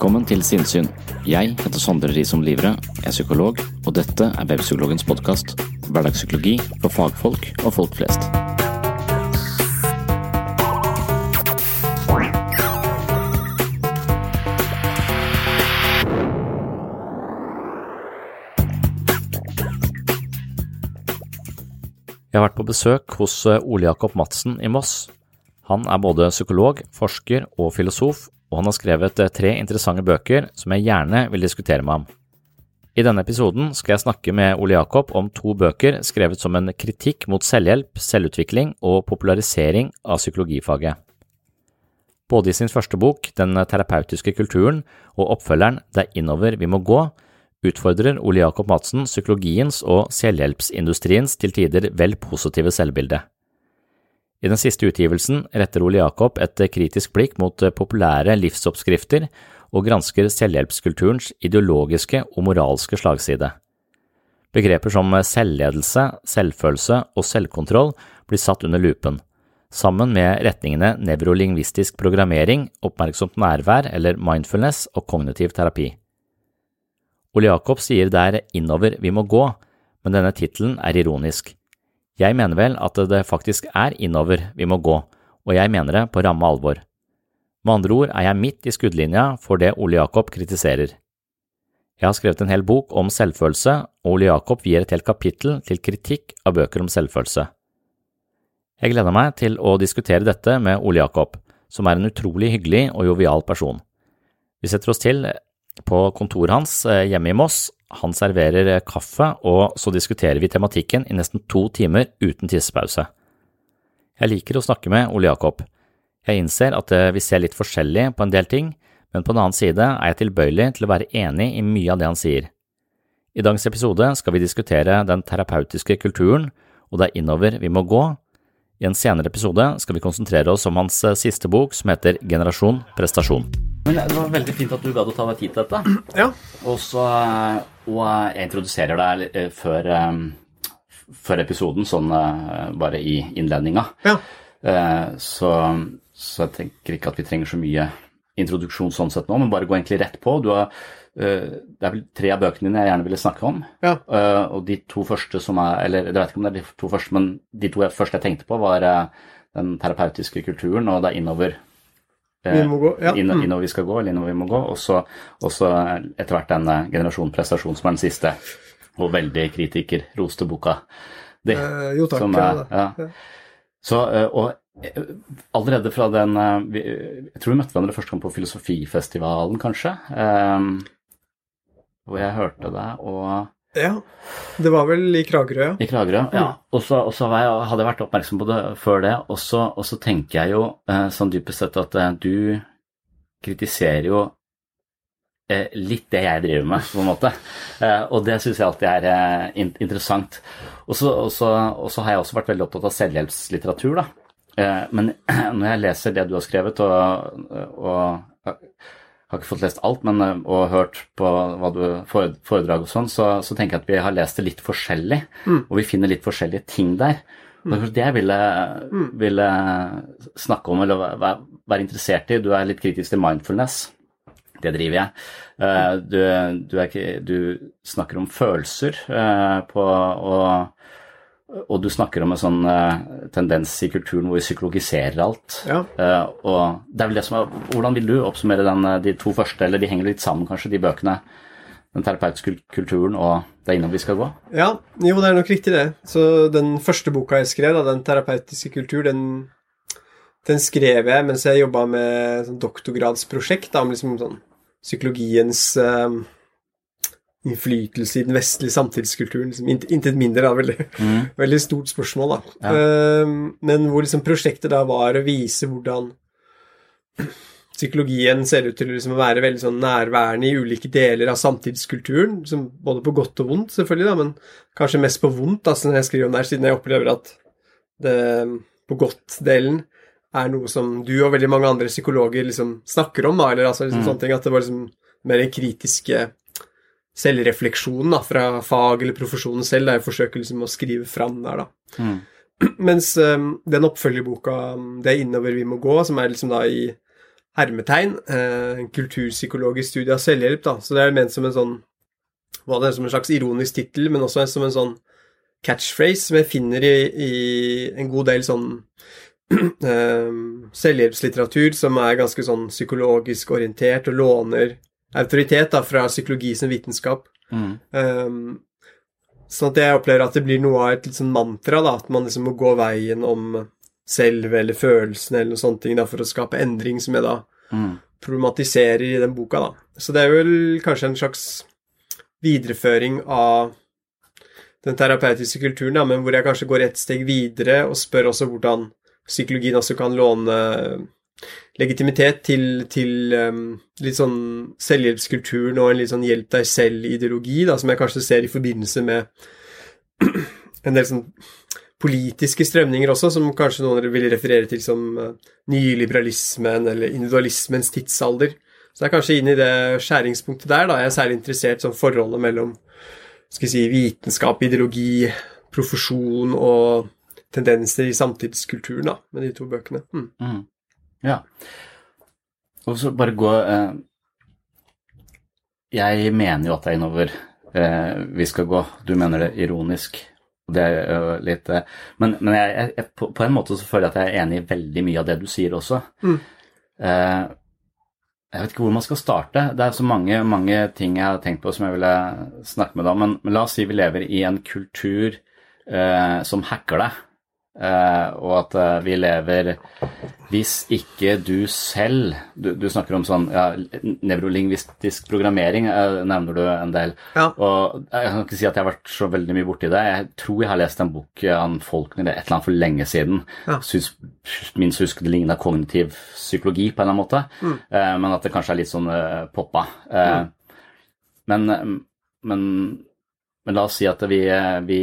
Velkommen til Sinnsyn. Jeg heter Sondre Risom Livre, er psykolog, og dette er Webpsykologens podkast. Hverdagspsykologi for fagfolk og folk flest. Jeg har vært på besøk hos eh, Ole Jakob Madsen i Moss. Han er både psykolog, forsker og filosof, og han har skrevet eh, tre interessante bøker som jeg gjerne vil diskutere med ham. I denne episoden skal jeg snakke med Ole Jakob om to bøker skrevet som en kritikk mot selvhjelp, selvutvikling og popularisering av psykologifaget. Både i sin første bok, Den terapeutiske kulturen, og oppfølgeren Det er innover vi må gå, utfordrer Ole Jakob Madsen psykologiens og selvhjelpsindustriens til tider vel positive selvbilde. I den siste utgivelsen retter Ole Jakob et kritisk blikk mot populære livsoppskrifter og gransker selvhjelpskulturens ideologiske og moralske slagside. Begreper som selvledelse, selvfølelse og selvkontroll blir satt under lupen, sammen med retningene nevrolingvistisk programmering, oppmerksomt nærvær eller mindfulness og kognitiv terapi. Ole Jakob sier det er innover vi må gå, men denne tittelen er ironisk. Jeg mener vel at det faktisk er innover vi må gå, og jeg mener det på ramme alvor. Med andre ord er jeg midt i skuddlinja for det Ole Jakob kritiserer. Jeg har skrevet en hel bok om selvfølelse, og Ole Jakob vier et helt kapittel til kritikk av bøker om selvfølelse. Jeg gleder meg til å diskutere dette med Ole Jakob, som er en utrolig hyggelig og jovial person. Vi setter oss til på kontoret hans eh, hjemme i Moss. Han serverer eh, kaffe, og så diskuterer vi tematikken i nesten to timer uten tissepause. Jeg liker å snakke med Ole Jakob. Jeg innser at eh, vi ser litt forskjellig på en del ting, men på den annen side er jeg tilbøyelig til å være enig i mye av det han sier. I dagens episode skal vi diskutere den terapeutiske kulturen, og det er innover vi må gå. I en senere episode skal vi konsentrere oss om hans siste bok, som heter Generasjon prestasjon. Men Det var veldig fint at du gadd å ta deg tid til dette. Ja. Og, så, og jeg introduserer deg før, før episoden, sånn bare i innledninga. Ja. Så, så, jeg tenker ikke at vi trenger så mye introduksjon sånn sett nå, men bare gå egentlig rett på. Du har, det er vel tre av bøkene dine jeg gjerne ville snakke om. Ja. Og de to første som er Eller jeg vet ikke om det er de to første, men de to første jeg tenkte på, var den terapeutiske kulturen og det er innover vi må gå, ja. inn, innover vi skal gå, eller innover vi må gå. Og så etter hvert den generasjon prestasjon, som er den siste, og veldig kritiker roste boka. di. eh, jo takk. Er, ja. Ja. Så, og allerede fra den Jeg tror vi møtte hverandre første gang på Filosofifestivalen, kanskje. Hvor jeg hørte deg, og ja, det var vel i Kragerø, ja. I Kragerø, ja. Og så, og så hadde jeg vært oppmerksom på det før det, og så, tenker jeg jo eh, sånn dypest sett at eh, du kritiserer jo eh, litt det jeg driver med, på en måte. Eh, og det syns jeg alltid er eh, interessant. Og så, har jeg også vært veldig opptatt av selvhjelpslitteratur, da. Men når jeg leser det du har skrevet, og, og har ikke fått lest alt, men uh, og hørt på hva du foredrag og sånn, så, så, tenker jeg at vi har lest det litt forskjellig, mm. og vi finner litt forskjellige ting der. Og det er det jeg ville, mm. ville snakke om eller være, være, interessert i. Du er litt kritisk til mindfulness. Det driver jeg. Uh, du, du, ikke, du, snakker om følelser uh, på og og du snakker om en sånn uh, tendens i kulturen hvor vi psykologiserer alt. Ja. Uh, og det er vel det som er, Hvordan vil du oppsummere den, eh, de to første, eller de henger litt sammen kanskje, de bøkene? Den terapeutiske kulturen og det er innom vi skal gå? Ja, jo, det er nok riktig det. Så den første boka jeg skrev, da, Den terapeutiske kultur, den, den skrev jeg mens jeg jobba med sånn doktorgradsprosjekt da, om liksom sånn psykologiens uh, innflytelse i den vestlige samtidskulturen. Liksom, Intet mindre, da. Veldig, mm. veldig stort spørsmål, da. Ja. Um, men hvor liksom prosjektet da var å vise hvordan psykologien ser ut til liksom å være veldig sånn nærværende i ulike deler av samtidskulturen, liksom, både på godt og vondt, selvfølgelig, da, men kanskje mest på vondt, da, når jeg skriver om det her, siden jeg opplever at det på godt-delen er noe som du og veldig mange andre psykologer liksom snakker om, da, eller altså liksom mm. sånne ting, at det var liksom mer kritiske selvrefleksjonen da, fra fag eller profesjonen selv, Da. jeg forsøker liksom å skrive fram der, da. Mm. Mens um, den oppfølgerboka, det er 'Innover vi må gå', som er liksom da i hermetegn, eh, kulturpsykologisk studie av selvhjelp, da, så det er ment som en sånn hva det er som en slags ironisk tittel, men også som en sånn catchphrase som jeg finner i, i en god del sånn selvhjelpslitteratur som er ganske sånn psykologisk orientert og låner autoritet da, fra psykologi som vitenskap. Mm. Um, sånn at jeg opplever at det blir noe av et litt sånn mantra, da, at man liksom må gå veien om selv eller følelsene eller noen sånne ting da, for å skape endring, som jeg da mm. problematiserer i den boka. da. Så det er vel kanskje en slags videreføring av den terapeutiske kulturen, da, men hvor jeg kanskje går et steg videre og spør også hvordan psykologien også kan låne legitimitet til, til um, litt sånn selvhjelpskulturen og en litt sånn hjelp deg selv-ideologi, da, som jeg kanskje ser i forbindelse med en del sånn politiske strømninger også, som kanskje noen vil referere til som uh, nyliberalismen eller individualismens tidsalder. Så det er kanskje inn i det skjæringspunktet der da jeg er særlig interessert sånn forholdet mellom skal si, vitenskap, ideologi, profesjon og tendenser i samtidskulturen da, med de to bøkene. Mm. Mm. Ja. Og så bare gå eh, Jeg mener jo at det er innover eh, vi skal gå. Du mener det ironisk. Det er jo litt eh, Men, men jeg, jeg, på, på, en måte så føler jeg at jeg er enig i veldig mye av det du sier også. Mm. Eh, jeg vet ikke hvor man skal starte. Det er så mange, mange ting jeg har tenkt på som jeg ville snakke med deg om. Men, men la oss si vi lever i en kultur eh, som hacker deg. Og at vi lever Hvis ikke du selv Du, du snakker om sånn ja, nevrolingvistisk programmering, uh, nevner du en del. Ja. Og jeg kan ikke si at jeg har vært så veldig mye borti det. Jeg tror jeg har lest en bok av Faulkner et eller annet for lenge siden. Ja. Syns, minst husk det ligna kognitiv psykologi på en eller annen måte, mm. men at det kanskje er litt sånn poppa. Mm. Men, men, men, la oss si at vi, vi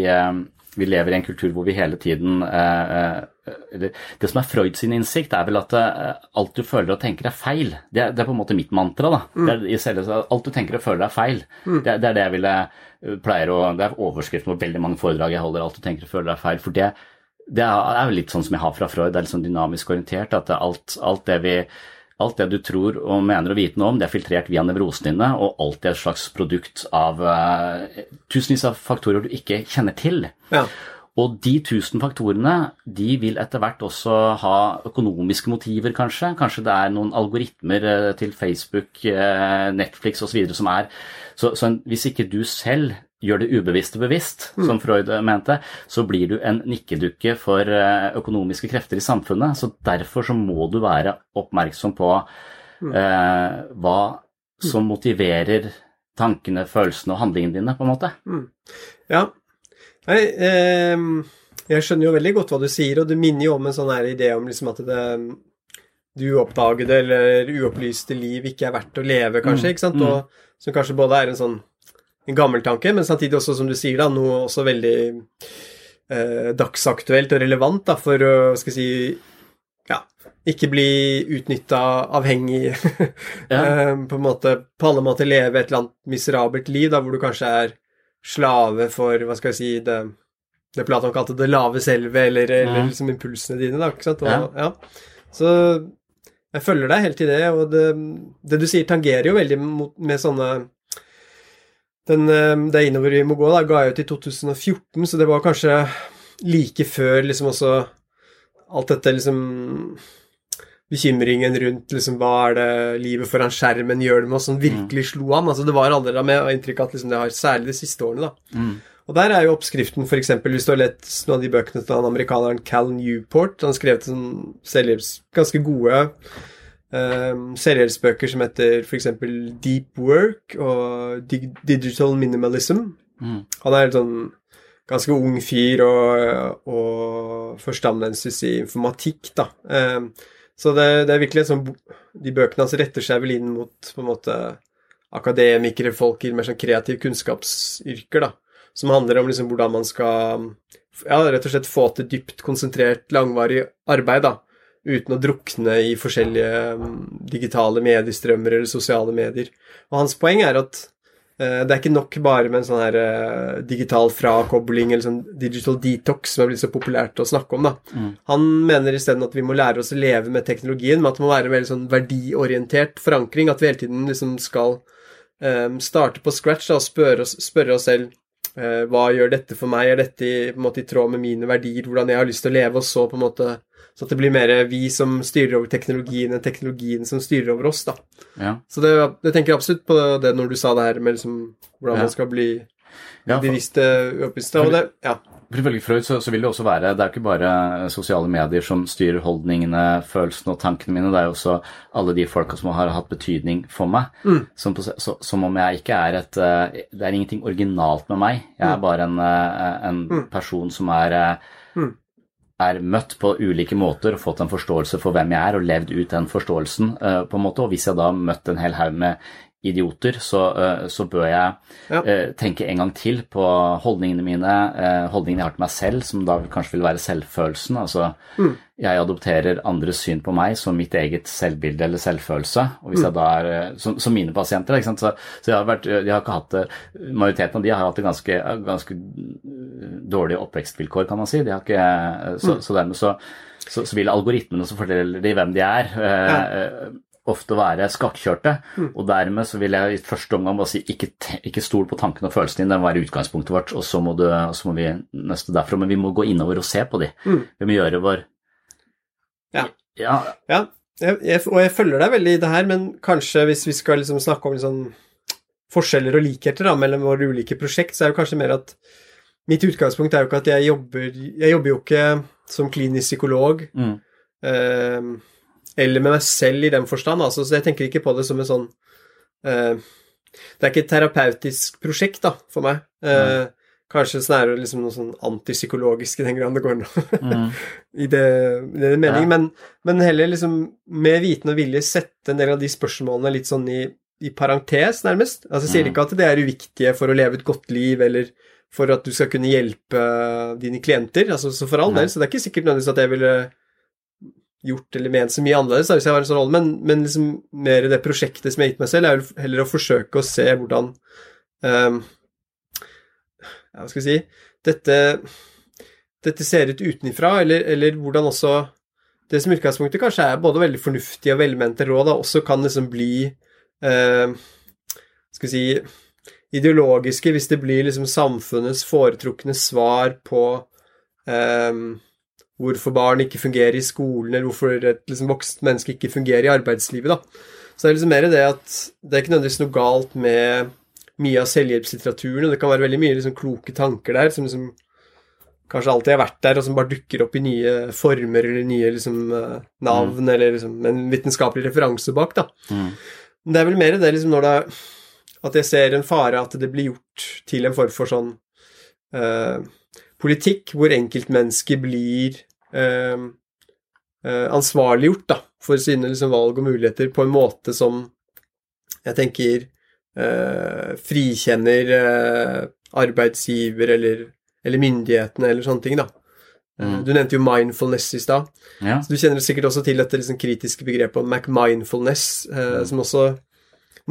vi lever i en kultur hvor vi hele tiden eh, eh, Det som er Freud sin innsikt, er vel at eh, alt du føler og tenker er feil. Det, det er på en måte mitt mantra. da. Mm. Er, selv, alt du tenker og føler er feil. Mm. Det, det, er det jeg ville pleier å Det er overskriften på veldig mange foredrag jeg holder. Alt du tenker og føler er feil. For det, det er jo litt sånn som jeg har fra Freud. Det er litt sånn dynamisk orientert. At alt, alt det vi Alt det du tror og mener å vite noe om, det er filtrert via nevrosene dine, og alt er et slags produkt av uh, tusenvis av faktorer du ikke kjenner til. Ja. Og de tusen faktorene de vil etter hvert også ha økonomiske motiver, kanskje. Kanskje det er noen algoritmer uh, til Facebook, uh, Netflix osv. som er Så, så en, hvis ikke du selv gjør det ubevisste bevisst, mm. som Freud mente, så blir du en nikkedukke for eh, økonomiske krefter i samfunnet. Så derfor så må du være oppmerksom på mm. eh, hva som motiverer tankene, følelsene og handlingene dine, på en måte. Mm. Ja. Nei, eh, jeg skjønner jo veldig godt hva du sier, og det minner jo om en sånn her idé om liksom at det du uoppdagede eller uopplyste liv ikke er verdt å leve, kanskje, mm. ikke sant? Mm. Og som kanskje både er en sånn en gammel tanke, men samtidig også, som du sier, da, noe også veldig eh, dagsaktuelt og relevant da, for å skal si, ja, ikke bli utnytta avhengig. Ja. Eh, på en måte på alle måter leve et eller annet miserabelt liv, da hvor du kanskje er slave for, hva skal jeg si, det, det Platon kalte det lave selve, eller, eller Mhm. liksom impulsene dine, da, ikke sant? Og, Ja. ja. Så jeg følger deg helt i det, og det, det du sier tangerer jo veldig mot, med sånne den, eh, Det innover vi må gå, da, ga jeg ut i 2014, så det var kanskje like før liksom også alt dette liksom Bekymringen rundt liksom hva er det livet foran skjermen gjør det med oss, som virkelig slo an. altså Det var aldri da, med inntrykk av at liksom det har særlig de siste årene, da. Mm. Og der er jo oppskriften, f.eks. hvis du har lett noen av de bøkene til han amerikaneren Cal Newport Han skrev til sånn selvhjelps, ganske gode um, selvhjelpsbøker som heter f.eks. Deep Work og Dig Digital Minimalism. Mm. Han er en sånn ganske ung fyr og, og førsteamanuensis i informatikk, da. Um, så det, det er virkelig sånn De bøkene hans retter seg vel inn mot på en måte akademikere, folk i mer sånn kreative kunnskapsyrker, da. Som handler om liksom hvordan man skal ja, rett og slett få til dypt konsentrert, langvarig arbeid, da. Uten å drukne i forskjellige um, digitale mediestrømmer eller sosiale medier. Og hans poeng er at eh, det er ikke nok bare med en sånn her eh, digital frakobling eller sånn digital detox som er blitt så populært å snakke om, da. Mm. Han mener isteden at vi må lære oss å leve med teknologien, men at det må være en veldig sånn verdiorientert forankring. At vi hele tiden liksom skal um, starte på scratch da, og spørre oss, spørre oss selv hva gjør dette for meg, er dette i, måte, i tråd med mine verdier, hvordan jeg har lyst til å leve, og så på en måte så at det blir mer vi som styrer over teknologien, enn teknologien som styrer over oss, da. Ja. Så det, jeg tenker absolutt på det når du sa det her med liksom hvordan Ja. man skal bli Ja, for- bevisste, uoppbevisste, og det, ja. For Ifølge Freud så, så vil det også være Det er jo ikke bare sosiale medier som styrer holdningene, følelsene og tankene mine. Det er jo også alle de folka som har hatt betydning for meg. Som, på, så, som om jeg ikke er et eh, Det er ingenting originalt med meg. Jeg er bare en, eh, en person som er eh, er møtt på ulike måter og fått en forståelse for hvem jeg er, og levd ut den forståelsen. på en måte, Og hvis jeg da har møtt en hel haug med idioter, så, eh, så bør jeg Ja. eh, tenke en gang til på holdningene mine, eh, holdningene jeg har til meg selv, som da kanskje vil være selvfølelsen. Altså, jeg adopterer andres syn på meg som mitt eget selvbilde eller selvfølelse. Og hvis jeg da er, som, som mine pasienter, ikke sant? Så, så jeg har vært, de har ikke hatt det, majoriteten av de har hatt det ganske, ganske dårlige oppvekstvilkår, kan man si. De har ikke, så, så dermed så, så, så vil algoritmene som forteller de hvem de er, ja. Ofte være skakkjørte. Og dermed så vil jeg i første omgang bare si ikke, ikke stol på tankene og følelsene dine, det må være utgangspunktet vårt, og så må, du, så må vi nøste derfra. Men vi må gå innover og se på de. Vi må gjøre vår Ja. ja Ja, jeg, jeg, og jeg følger deg veldig i det her, men kanskje hvis vi skal liksom snakke om liksom forskjeller og likheter da, mellom våre ulike prosjekt, så er det kanskje mer at mitt utgangspunkt er jo ikke at jeg jobber Jeg jobber jo ikke som klinisk psykolog mm, eh, eller med meg selv i den forstand, altså, så jeg tenker ikke på det som en sånn uh, Det er ikke et terapeutisk prosjekt, da, for meg. Eh, Kanskje snarere liksom noe sånn antipsykologisk i den grad det går nå. mm, i det, i den meningen, Ja. men, men heller liksom med viten og vilje sette en del av de spørsmålene litt sånn i, i parentes, nærmest. Altså, jeg sier Mm. ikke at det er uviktige for å leve et godt liv, eller for at du skal kunne hjelpe dine klienter, altså, så for all del, så det er ikke sikkert nødvendigvis at jeg ville gjort eller ment så mye annerledes hvis jeg var en sånn rolle, men, men liksom mer det prosjektet som jeg har gitt meg selv, er jo heller å forsøke å se hvordan um, Hva skal jeg si Dette, dette ser ut utenfra, eller, eller hvordan også det som utgangspunktet kanskje er både veldig fornuftige og velmente råd, også kan liksom bli uh, Skal vi si ideologiske, hvis det blir liksom samfunnets foretrukne svar på eh, hvorfor barn ikke fungerer i skolen, eller hvorfor et liksom, voksent menneske ikke fungerer i arbeidslivet. Da. Så det er liksom mer det at det er ikke nødvendigvis noe galt med mye av selvhjelpslitteraturen, og det kan være veldig mye liksom, kloke tanker der som liksom kanskje alltid har vært der, og som bare dukker opp i nye former eller nye liksom, eh, navn, eller liksom, en vitenskapelig referanse bak. da. mm, Men det er vel mer det liksom når det at jeg ser en fare at det blir gjort til en form for sånn eh, politikk hvor enkeltmennesker blir eh, eh, ansvarliggjort da, for sine liksom, valg og muligheter på en måte som jeg tenker eh, frikjenner eh, arbeidsgiver eller, eller myndighetene eller sånne ting, da. Mm. Du nevnte jo mindfulness i stad. Ja. Så du kjenner sikkert også til dette liksom kritiske begrepet om MacMindfulness, eh, som også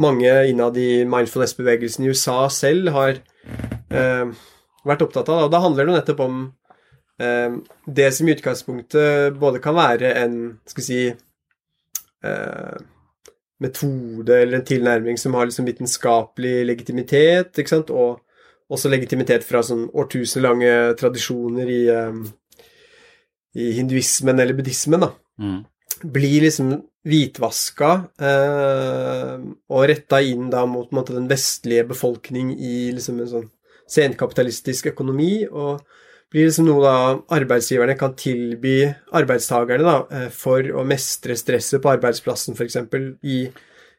mange innad i mindfulness-bevegelsen i USA selv har eh, vært opptatt av. Og da handler det nettopp om eh, det som i utgangspunktet både kan være en skal vi si eh, metode eller en tilnærming som har liksom vitenskapelig legitimitet, ikke sant, og også legitimitet fra sånn årtusenlange tradisjoner i, um, i hinduismen eller buddhismen, da, Mm. blir liksom hvitvaska eh, og retta inn da mot måte, den vestlige befolkning i liksom en sånn senkapitalistisk økonomi, og blir liksom noe da arbeidsgiverne kan tilby arbeidstakerne da, eh, for å mestre stresset på arbeidsplassen, f.eks. i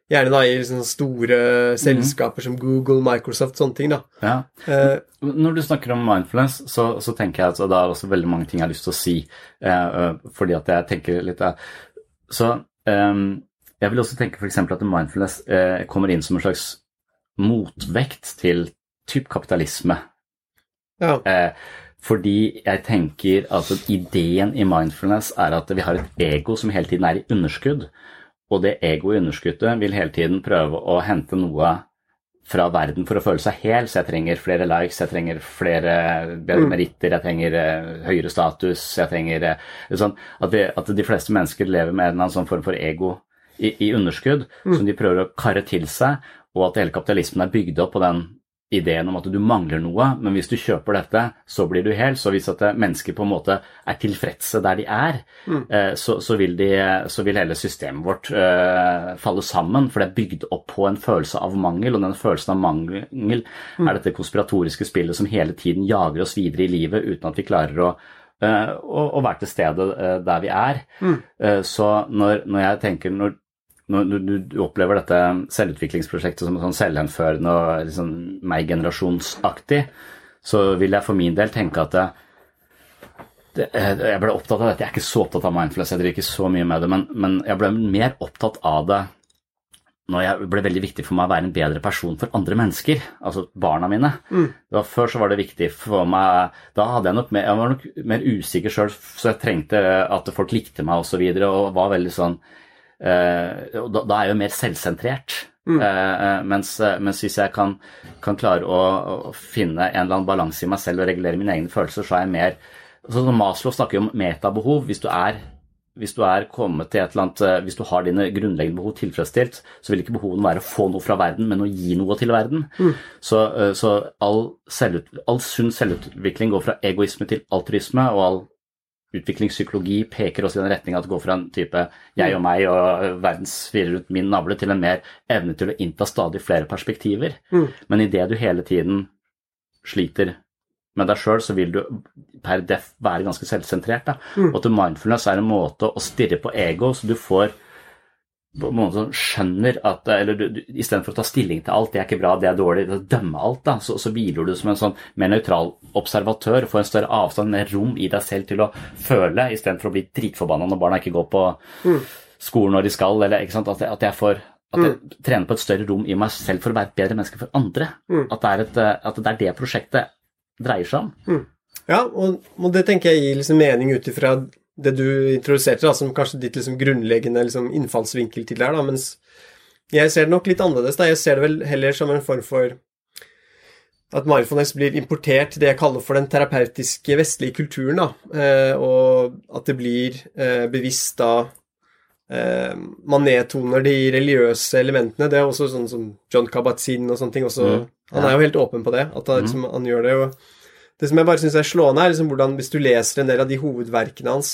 Gjerne da i liksom store selskaper som Google, Microsoft, sånne ting. da. Ja. Eh, Når du snakker om mindfulness, så, så tenker jeg at det er også veldig mange ting jeg har lyst til å si. Eh, eh, fordi at jeg tenker litt eh, Så eh, jeg vil også tenke f.eks. at mindfulness eh, kommer inn som en slags motvekt til typ kapitalisme. ja. Eh, fordi jeg tenker at ideen i mindfulness er at vi har et ego som hele tiden er i underskudd. Og det egoet i underskuddet vil hele tiden prøve å hente noe fra verden for å føle seg hel. Så jeg trenger flere likes, jeg trenger flere bedre Mm. meritter, jeg trenger eh, høyere status. jeg trenger eh, sånn, at, vi, at de fleste mennesker lever med en eller annen sånn form for ego i, i underskudd som de prøver å karre til seg, og at hele kapitalismen er bygd opp på den ideen om at du mangler noe, men hvis du kjøper dette, så blir du hel. Så hvis at mennesker på en måte er tilfredse der de er, mm. så, så, vil de, så vil hele systemet vårt uh, falle sammen, for det er bygd opp på en følelse av mangel, og den følelsen av mangel er dette konspiratoriske spillet som hele tiden jager oss videre i livet uten at vi klarer å uh, å, å være til stede uh, der vi er. Eh, så når, når jeg tenker når, når du, du opplever dette selvutviklingsprosjektet som sånn selvhenførende og liksom meg-generasjonsaktig, så vil jeg for min del tenke at det, det, jeg ble opptatt av dette. Jeg er ikke så opptatt av mindfulness, jeg driver ikke så mye med det, men, men jeg ble mer opptatt av det når jeg ble veldig viktig for meg å være en bedre person for andre mennesker, altså barna mine. Mm. Da, før så var det viktig for meg Da hadde jeg nok mer, jeg var nok mer usikker sjøl, så jeg trengte at folk likte meg osv. Og, så videre, og var veldig sånn da, da er jeg jo mer selvsentrert. Mm. eh, mens, eh, mens hvis jeg kan, kan klare å, å finne en eller annen balanse i meg selv og regulere mine egne følelser, så er jeg mer sånn som Maslow snakker jo om metabehov. Hvis du er hvis du er kommet til et eller annet, eh, hvis du har dine grunnleggende behov tilfredsstilt, så vil ikke behovene være å få noe fra verden, men å gi noe til verden. Så, eh, så all, all sunn selvutvikling går fra egoisme til altruisme, og all utviklingspsykologi peker også i den retning at det går fra en type jeg og meg og verden verdens fire rundt min navle til en mer evne til å innta stadig flere perspektiver. Men idet du hele tiden sliter med deg sjøl, så vil du per def være ganske selvsentrert. Da. Og til mindfulness er en måte å stirre på ego, så du får på en måte skjønner at eller du, du, Istedenfor å ta stilling til alt, det er ikke bra, det er dårlig, det å dømme alt, da, så, så hviler du som en sånn mer nøytral observatør, får en større avstand, mer rom i deg selv til å føle, istedenfor å bli dritforbanna når barna ikke går på skolen når de skal, eller ikke sant, at, jeg- at jeg får at jeg trener på et større rom i meg selv for å være et bedre menneske for andre. At, det er et, at det er det prosjektet dreier seg om. Ja, og, og det tenker jeg gir liksom mening ut ifra det du introduserte, da, som kanskje ditt liksom grunnleggende liksom innfallsvinkel til det her, da, mens jeg ser det nok litt annerledes. da, Jeg ser det vel heller som en form for at mindfulness blir importert til det jeg kaller for den terapeutiske vestlige kulturen, da, eh, og at det blir eh, bevisst da eh, man nedtoner de religiøse elementene. Det er også sånn som John Kabat-Zinn og sånne ting også. Mm, Han er jo helt åpen på det, at han, liksom, han gjør det. og det som jeg bare syns er slående, er liksom hvordan hvis du leser en del av de hovedverkene hans,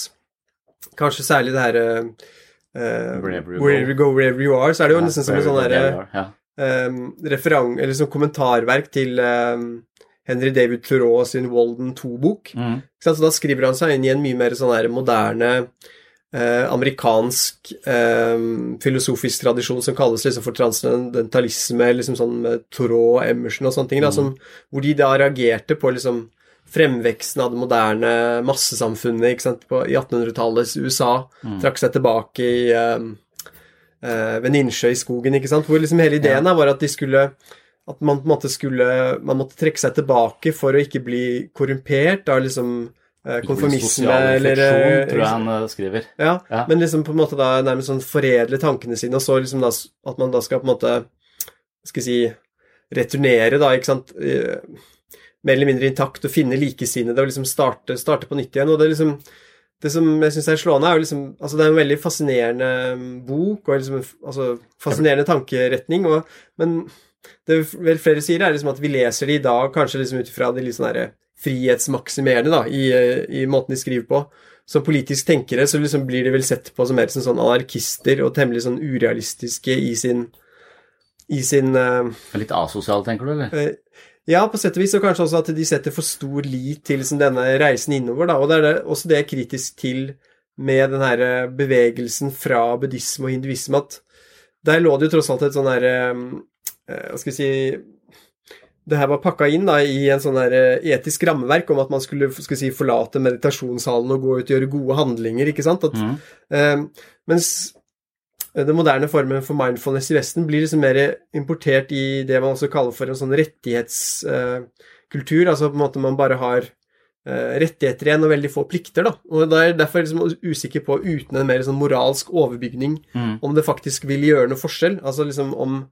kanskje særlig det her eh, eh, Wherever you Wherever you go, wherever you are, så er det jo nesten som en sånn derre um, referan- eller sånn kommentarverk til um, Henry David Thoreau sin Walden 2-bok. Mm. Så da skriver han seg inn i en mye mer sånn der moderne eh, amerikansk eh, filosofisk tradisjon som kalles liksom for transcendentalisme, liksom sånn med Thoreau og Emerson og sånne ting, da, som, hvor de da reagerte på liksom fremveksten av det moderne massesamfunnet ikke sant, på, i 1800-tallets USA. Trakk seg tilbake i eh, uh, ved en innsjø i skogen, ikke sant, hvor liksom hele ideen ja. var at de skulle at man på en måte skulle Man måtte trekke seg tilbake for å ikke bli korrumpert av liksom eh, konformisme Sosial eller eh, tror jeg han skriver. Ja, Ja. men liksom på en måte da nærmest sånn foredle tankene sine, og så liksom da at man da skal på en måte skal vi si returnere, da, ikke sant, mer eller mindre intakt og finne likesinnede og liksom starte, starte på nytt igjen. Og det liksom det som jeg syns er slående, er jo liksom Altså, det er en veldig fascinerende mm, bok, og liksom altså, fascinerende tankeretning, og Men det vel flere sier, er liksom at vi leser det i dag kanskje liksom ut ifra det litt sånn herre frihetsmaksimerende, da, i, i måten de skriver på. Som politisk tenkere så liksom blir de vel sett på som mer som sånn anarkister og temmelig sånn urealistiske i sin i sin uh, Litt asosial, tenker du, eller? Eh, Ja, på sett og vis, og kanskje også at de setter for stor lit til liksom, denne reisen innover. Da. Og det er det, også det jeg er kritisk til med den her eh, bevegelsen fra buddhisme og hinduisme, at der lå det jo tross alt et sånn her eh, eh, Hva skal vi si Det her var pakka inn da, i en sånn etisk rammeverk om at man skulle skal si, forlate meditasjonssalen og gå ut og gjøre gode handlinger, ikke sant? At, mm. eh, mens den moderne formen for mindfulness i Vesten blir liksom mer importert i det man også kaller for en sånn rettighetskultur. altså på en måte man bare har eh, rettigheter igjen og veldig få plikter. da. Og da er jeg derfor liksom usikker på, uten en mer sånn moralsk overbygning, Mm. om det faktisk vil gjøre noe forskjell. Altså liksom om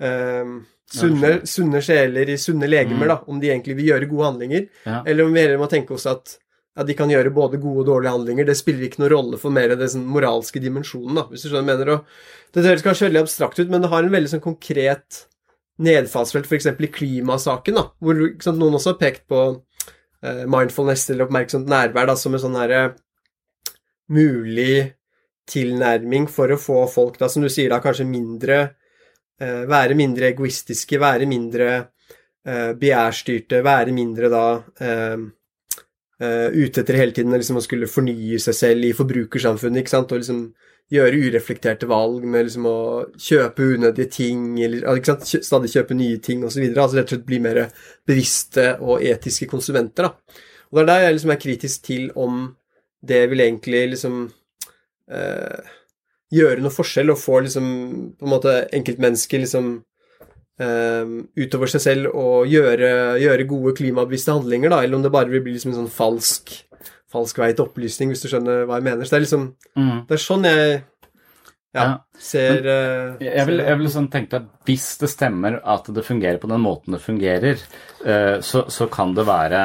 eh, sunne, sunne sjeler i sunne legemer, da, om de egentlig vil gjøre gode handlinger. Ja. Eller om vi heller må tenke oss at ja, de kan gjøre både gode og dårlige handlinger. Det spiller ikke noen rolle for mer den sånn moralske dimensjonen, da, hvis du skjønner mener. Og det høres kanskje veldig abstrakt ut, men det har en veldig sånn konkret nedfallsfelt, f.eks. i klimasaken, da, hvor sant, noen også har pekt på eh, mindfulness eller oppmerksomt nærvær da, som en sånn herre mulig tilnærming for å få folk, da, som du sier, da kanskje mindre eh, Være mindre egoistiske, være mindre eh, begjærstyrte, være mindre da eh, eh, ute etter hele tiden liksom, å skulle fornye seg selv i forbrukersamfunnet, ikke sant, og liksom gjøre ureflekterte valg med liksom å kjøpe unødige ting, eller ikke sant, stadig kjøpe nye ting osv. Altså rett og slett bli mer bevisste og etiske konsumenter, da. Og det er der jeg liksom er kritisk til om det vil egentlig liksom eh, gjøre noe forskjell og få liksom på en måte enkeltmennesker liksom eh, utover seg selv og gjøre, gjøre gode klimabevisste handlinger, da, eller om det bare vil bli liksom en sånn falsk, falsk vei til opplysning, hvis du skjønner hva jeg mener. Så det er liksom Mm. Det er sånn jeg ja, Ja. ser uh, Jeg vil, vil sånn tenke at hvis det stemmer at det fungerer på den måten det fungerer, uh, så, så kan det være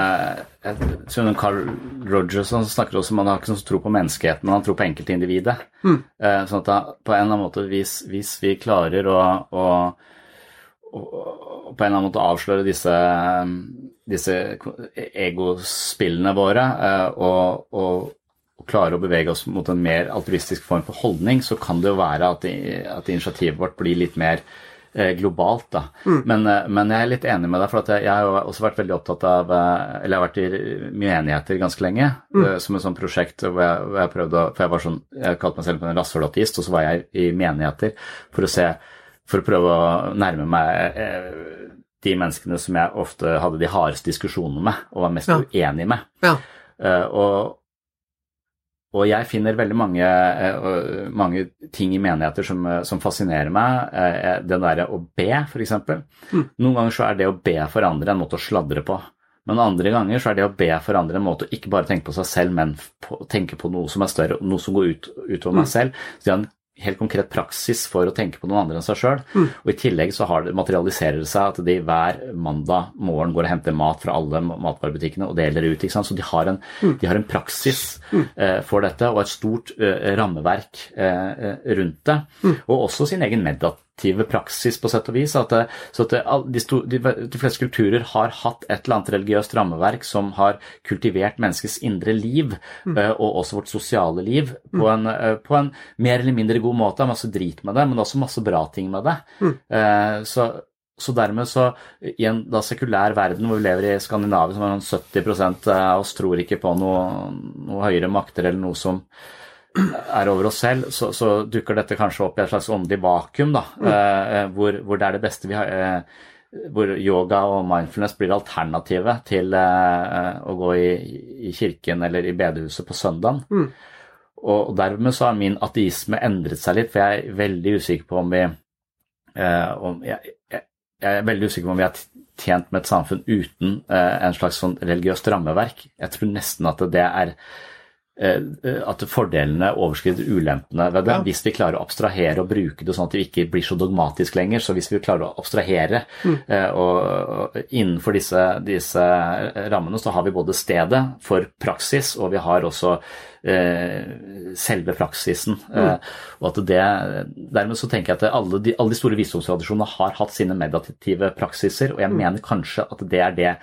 jeg Carl Rogers han snakker også om han har ikke sånn tro på menneskeheten, men han tror på enkeltindividet. Eh, Sånn at da, på en eller annen måte, hvis, hvis vi klarer å, å, å på en eller annen måte avsløre disse, disse egospillene våre eh, og, og, og klare å bevege oss mot en mer altruistisk form for holdning, så kan det jo være at, at initiativet vårt blir litt mer eh, globalt. da. Men, eh, men jeg er litt enig med deg, for at jeg, jeg har også vært veldig opptatt av Eller jeg har vært i menigheter ganske lenge, mm. som et sånt prosjekt hvor jeg, hvor jeg prøvde For jeg var sånn, jeg kalte meg selv en rasshølateist, og så var jeg i menigheter for å se For å prøve å nærme meg eh, de menneskene som jeg ofte hadde de hardeste diskusjonene med, og var mest Ja. uenig med. Ja. Eh, og, og jeg finner veldig mange, eh, mange ting i menigheter som, som fascinerer meg. Den derre å be, f.eks. Mm. Noen ganger så er det å be for andre en måte å sladre på. Men andre ganger så er det å be for andre en måte å ikke bare tenke på seg selv, men på, tenke på noe som er større, noe som går ut, utover meg Mm. selv. Så de har en helt konkret praksis for å tenke på noen andre enn seg sjøl. Mm. Og i tillegg så har det, materialiserer det seg at de hver mandag morgen går og henter mat fra alle matvarebutikkene og deler ut. ikke sant? Så de har en, Mm. de har en praksis eh, for dette og et stort eh, rammeverk eh, eh, rundt det. Mm. Og også sin egen meditative praksis, på sett og vis. At, så at de, de, de fleste kulturer har hatt et eller annet religiøst rammeverk som har kultivert menneskets indre liv, eh, og også vårt sosiale liv, på en, eh, på en mer eller mindre god måte. Masse drit med det, men også masse bra ting med det. Eh, så så dermed så, i en da sekulær verden hvor vi lever i Skandinavia, som er sånn 70 av oss tror ikke på noe, noe høyere makter eller noe som er over oss selv, så, så dukker dette kanskje opp i et slags åndelig vakuum, da, mm. hvor, hvor det er det beste vi har eh, hvor yoga og mindfulness blir alternativet til eh, å gå i, i kirken eller i bedehuset på søndagen. Og dermed så har min ateisme endret seg litt, for jeg er veldig usikker på om vi eh, om jeg, jeg, jeg er veldig usikker på om vi er tjent med et samfunn uten eh, en slags sånn religiøst rammeverk. Jeg tror nesten at det er Eh, at fordelene overskrider ulempene ved det. Ja. Hvis vi klarer å abstrahere og bruke det sånn at det ikke blir så dogmatisk lenger. Så hvis vi klarer å abstrahere mm. Eh, og, innenfor disse, disse, rammene, så har vi både stedet for praksis, og vi har også eh, selve praksisen. Mm. Eh, og at det, Dermed så tenker jeg at alle de, alle de store visdomstradisjonene har hatt sine meditative praksiser, og jeg mm. mener kanskje at det er det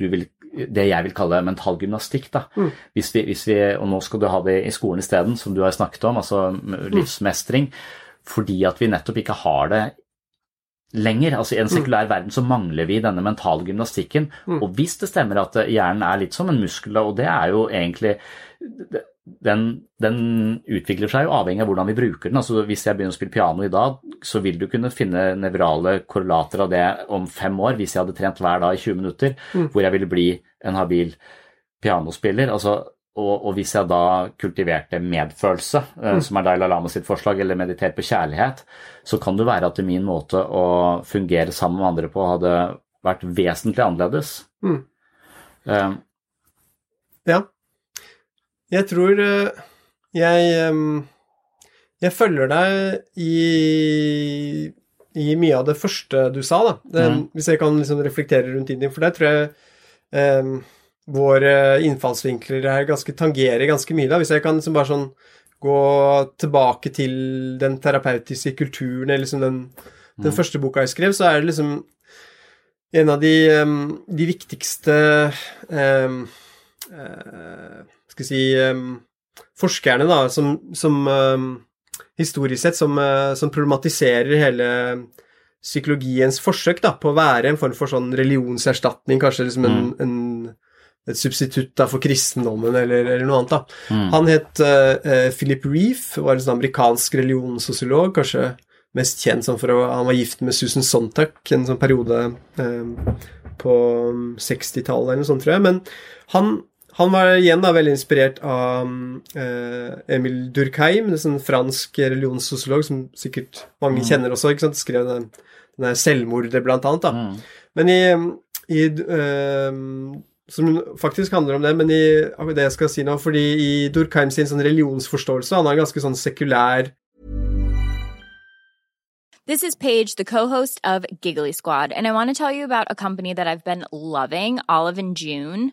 du vil det jeg vil kalle mental gymnastikk. Da. Mm. Hvis vi, hvis vi, og nå skal du ha det i skolen isteden, som du har snakket om, altså livsmestring. Fordi at vi nettopp ikke har det lenger. Altså I en sekulær mm. verden så mangler vi denne mentale gymnastikken. Mm. Og hvis det stemmer at hjernen er litt som en muskel, og det er jo egentlig den, den, utvikler seg jo avhengig av hvordan vi bruker den. Altså Hvis jeg begynner å spille piano i dag, så vil du kunne finne nevrale korrelater av det om fem år, hvis jeg hadde trent hver dag i 20 minutter, mm. hvor jeg ville bli en habil pianospiller. Altså, og, og, hvis jeg da kultiverte medfølelse, eh, mm. som er Dalai Lama sitt forslag, eller mediterte på kjærlighet, så kan det være at min måte å fungere sammen med andre på hadde vært vesentlig annerledes. Mm. Um. Jeg tror eh, jeg Jeg følger deg i, i mye av det første du sa, da. Det, mm. Hvis jeg kan liksom reflektere rundt Indien. For der tror jeg um, våre innfallsvinkler her ganske tangerer ganske mye. da, Hvis jeg kan liksom bare sånn gå tilbake til den terapeutiske kulturen, eller liksom den, den mm. første boka jeg skrev, så er det liksom en av de, um, de viktigste um, uh, skal si um, forskerne, da, som, som um, historisk sett som, uh, som, problematiserer hele psykologiens forsøk da, på å være en form for sånn religionserstatning, kanskje liksom en, mm. en et substitutt da, for kristendommen eller, eller, noe annet. da. Mm. Han het uh, Philip Reef, var en sånn amerikansk religionssosiolog, kanskje mest kjent som for å Han var gift med Susan Sontag en sånn periode uh, på 60-tallet eller noe sånt, tror jeg. Men han han var igjen da veldig inspirert av eh, Emil Durkheim, en sånn fransk religionssosiolog som sikkert mange mm. kjenner også. ikke sant? Skrev den, den der 'Selvmordet', blant annet. da. Mm. Men i, i eh, Som faktisk handler om det, men i det jeg skal si nå, fordi i Durkheim sin sånn religionsforståelse Han har en ganske sånn sekulær This is Paige, the co-host of Giggly Squad, and I want to tell you about a company that I've been loving, Olive and June.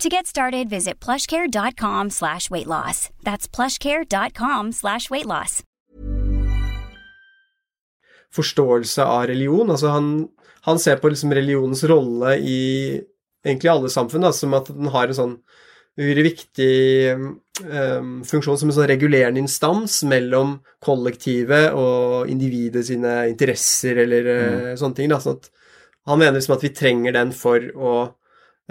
To get started, visit plushcare.com slash weight loss. That's plushcare.com slash weight loss. Forståelse av religion. Altså han, han ser på liksom religionens rolle i egentlig alle samfunn, da, som at den har en sånn viktig um, funksjon som en sånn regulerende instans mellom kollektivet og individet sine interesser eller uh, sånne ting. Da, sånn at han mener liksom at vi trenger den for å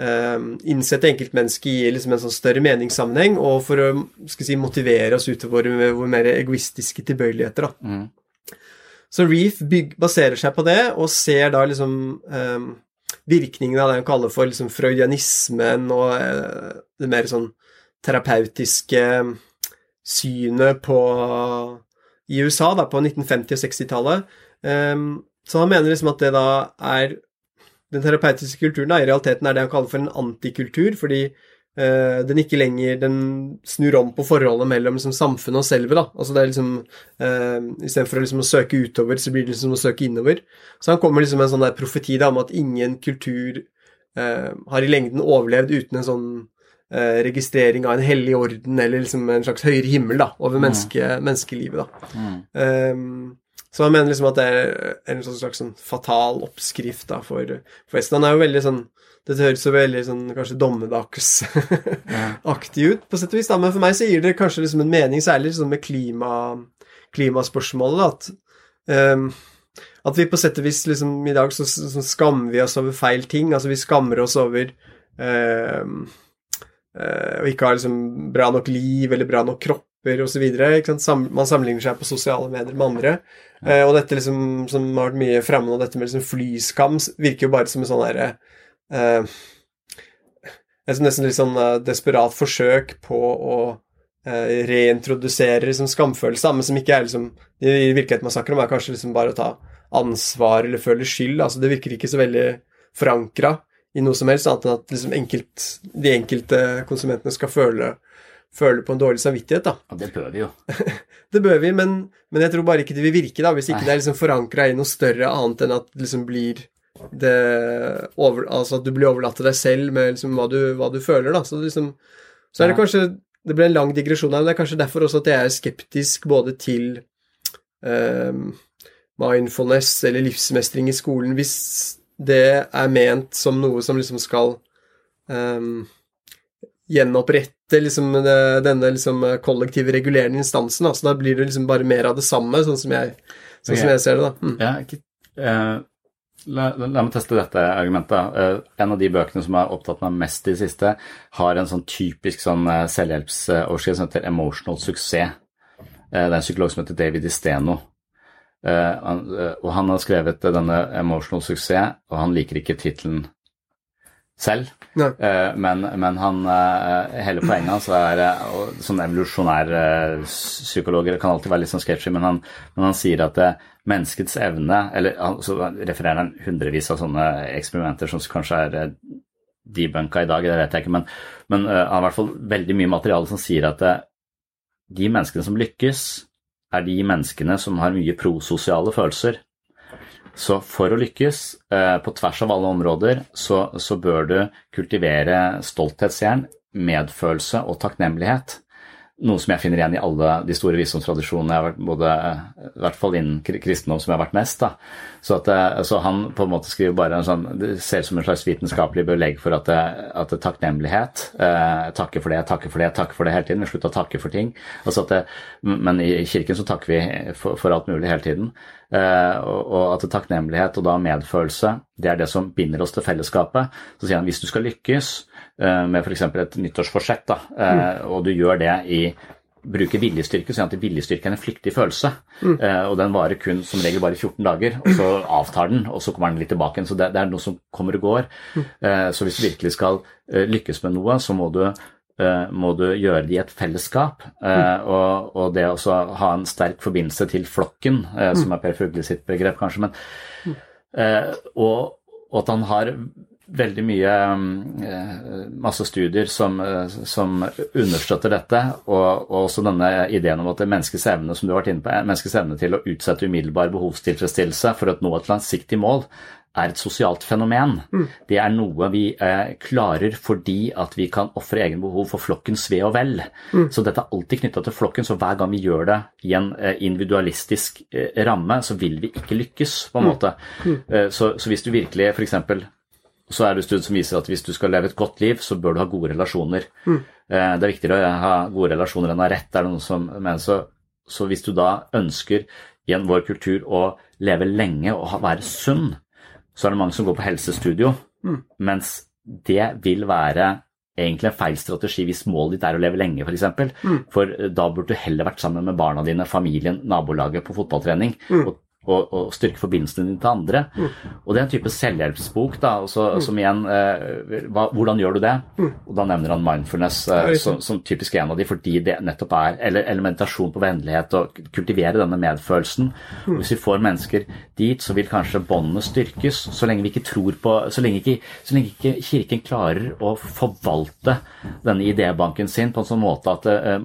innsette enkeltmennesket i liksom en sånn større meningssammenheng, og for å si, motivere oss utover med våre mer egoistiske tilbøyeligheter. Mm. Så Reef baserer seg på det, og ser da liksom um, virkningene av det han kaller for liksom freudianismen og uh, det mer sånn terapeutiske synet på i USA da, på 1950- og 60-tallet. Um, så han mener liksom at det da er Den terapeutiske kulturen da, i realiteten er det han kaller for en antikultur, fordi uh, den ikke lenger Den snur om på forholdet mellom liksom, samfunnet og selve. da, altså det er liksom uh, Istedenfor liksom, å søke utover, så blir det liksom å søke innover. Så han kommer liksom med en sånn der profeti da, om at ingen kultur uh, har i lengden overlevd uten en sånn Eh, registrering av en hellig orden eller liksom en slags høyere himmel da, over mm. menneskelivet. Da. Mm. Um, så han mener liksom at det er en sånn slags sånn fatal oppskrift da, for, for Estland. Han er jo veldig sånn Dette høres jo veldig sånn kanskje dommedagsaktig ut, på sett og vis, da, men for meg så gir det kanskje liksom en mening, særlig liksom med klima, klimaspørsmålet, at um, at vi på sett og vis liksom I dag så, så, skammer vi oss over feil ting. Altså vi skammer oss over å Eh, og ikke ha liksom bra nok liv eller bra nok kropper osv. Man sammenligner seg på sosiale medier med andre. Eh, og dette liksom, som har vært mye framme nå, dette med liksom flyskam, virker jo bare som en sånn derre eh, Et nesten litt sånn eh, desperat forsøk på å uh, reintrodusere liksom skamfølelse, men som ikke er liksom I virkeligheten man snakker om, er kanskje liksom bare å ta ansvar eller føle skyld. Altså, det virker ikke så veldig forankra i noe som helst, annet enn at liksom enkelt, de enkelte konsumentene skal føle, føle, på en dårlig samvittighet. da. Ja, Det bør vi jo. det bør vi, men, men, jeg tror bare ikke det vil virke da, hvis ikke Nei. det er liksom forankra i noe større annet enn at det liksom blir det over, Altså at du blir overlatt til deg selv med liksom hva, du, hva du føler, da. Så, liksom, så er det kanskje Det ble en lang digresjon her, men det er kanskje derfor også at jeg er skeptisk både til um, mindfulness eller livsmestring i skolen hvis det er ment som noe som liksom skal um, gjenopprette liksom denne liksom kollektive regulerende instansen. Altså, da blir det liksom bare mer av det samme, sånn som jeg, sånn okay. som jeg ser det. da. Mm. Ja, ikke, uh, la, la, la, meg teste dette argumentet. Uh, en av de bøkene som har opptatt meg mest i det siste, har en sånn typisk sånn uh, selvhjelpsoverskrift som heter 'Emotional Suksess'. det er en psykolog som heter David Isteno. Han, og han har skrevet denne 'Emotional Suksess', og han liker ikke tittelen selv. Uh, men, men, han hele poenget hans er og Sånne evolusjonærpsykologer kan alltid være litt sånn sketchy, men han, men han sier at menneskets evne Eller så refererer han hundrevis av sånne eksperimenter som kanskje er debunka i dag, det vet jeg ikke, men, men han har i hvert fall veldig mye materiale som sier at de menneskene som lykkes er de menneskene som har mye prososiale følelser. Så for å lykkes eh, på tvers av alle områder, så, så bør du kultivere stolthetsjern, medfølelse og takknemlighet noe som jeg finner igjen i alle de store visdomstradisjonene, jeg har vært både, i hvert fall innen kristendom, som jeg har vært mest. da. Så, at, eh, så han på en måte skriver bare en sånn, Det ser ut som en slags vitenskapelig belegg for at, det, at det takknemlighet eh, Takke for det, takke for det, takke for det hele tiden. Vi slutter å takke for ting. Altså det, men i kirken så takker vi for, for alt mulig hele tiden. Eh, og, og at takknemlighet og da medfølelse, det er det som binder oss til fellesskapet. Så sier han hvis du skal lykkes, Eh, med f.eks. et nyttårsforsett, da, eh, mm. og du gjør det i bruker viljestyrke, sånn at viljestyrke er en flyktig følelse. Mm. Eh, og den varer kun som regel bare 14 dager, og så avtar den, og så kommer den litt tilbake igjen. Så det, det, er noe som kommer og går. Mm. så hvis du virkelig skal lykkes med noe, så må du, må du gjøre det i et fellesskap. Mm. Og, og, det å ha en sterk forbindelse til flokken, som mm. er Per Fugle sitt begrep, kanskje, men mm. og, og at han har veldig mye eh, masse studier som, eh, som understøtter dette, og, og, også denne ideen om at menneskets evne som du har vært inne på, menneskets evne til å utsette umiddelbar behovstilfredsstillelse for å nå et langsiktig mål, er et sosialt fenomen. Mm. Det er noe vi eh, klarer fordi at vi kan ofre egen behov for flokkens ve og vel. Mm. Så dette er alltid knytta til flokken, så hver gang vi gjør det i en eh, individualistisk eh, ramme, så vil vi ikke lykkes, på en mm. måte. Mm. Eh, så, så, hvis du virkelig f.eks så er det studier som viser at hvis du skal leve et godt liv, så bør du ha gode relasjoner. Mm. Eh, det er viktigere å ha gode relasjoner enn å ha rett, er det noen som mener. Så, så hvis du da ønsker igjen vår kultur å leve lenge og være sunn, så er det mange som går på helsestudio, mm. mens det vil være egentlig en feil strategi hvis målet ditt er å leve lenge, f.eks. For, eksempel. mm. for da burde du heller vært sammen med barna dine, familien, nabolaget på fotballtrening. Mm. og og, og, styrke forbindelsene dine til andre. Mm. Og det er en type selvhjelpsbok, da, også, mm. som igjen eh, hva, Hvordan gjør du det? Mm. Og da nevner han mindfulness eh, som, som, typisk en av de, fordi det nettopp er Eller, eller meditasjon på vennlighet, og kultivere denne medfølelsen. Mm. Hvis vi får mennesker dit, så vil kanskje båndene styrkes, så lenge vi ikke tror på Så lenge ikke, så lenge ikke Kirken klarer å forvalte denne idébanken sin på en sånn måte at eh,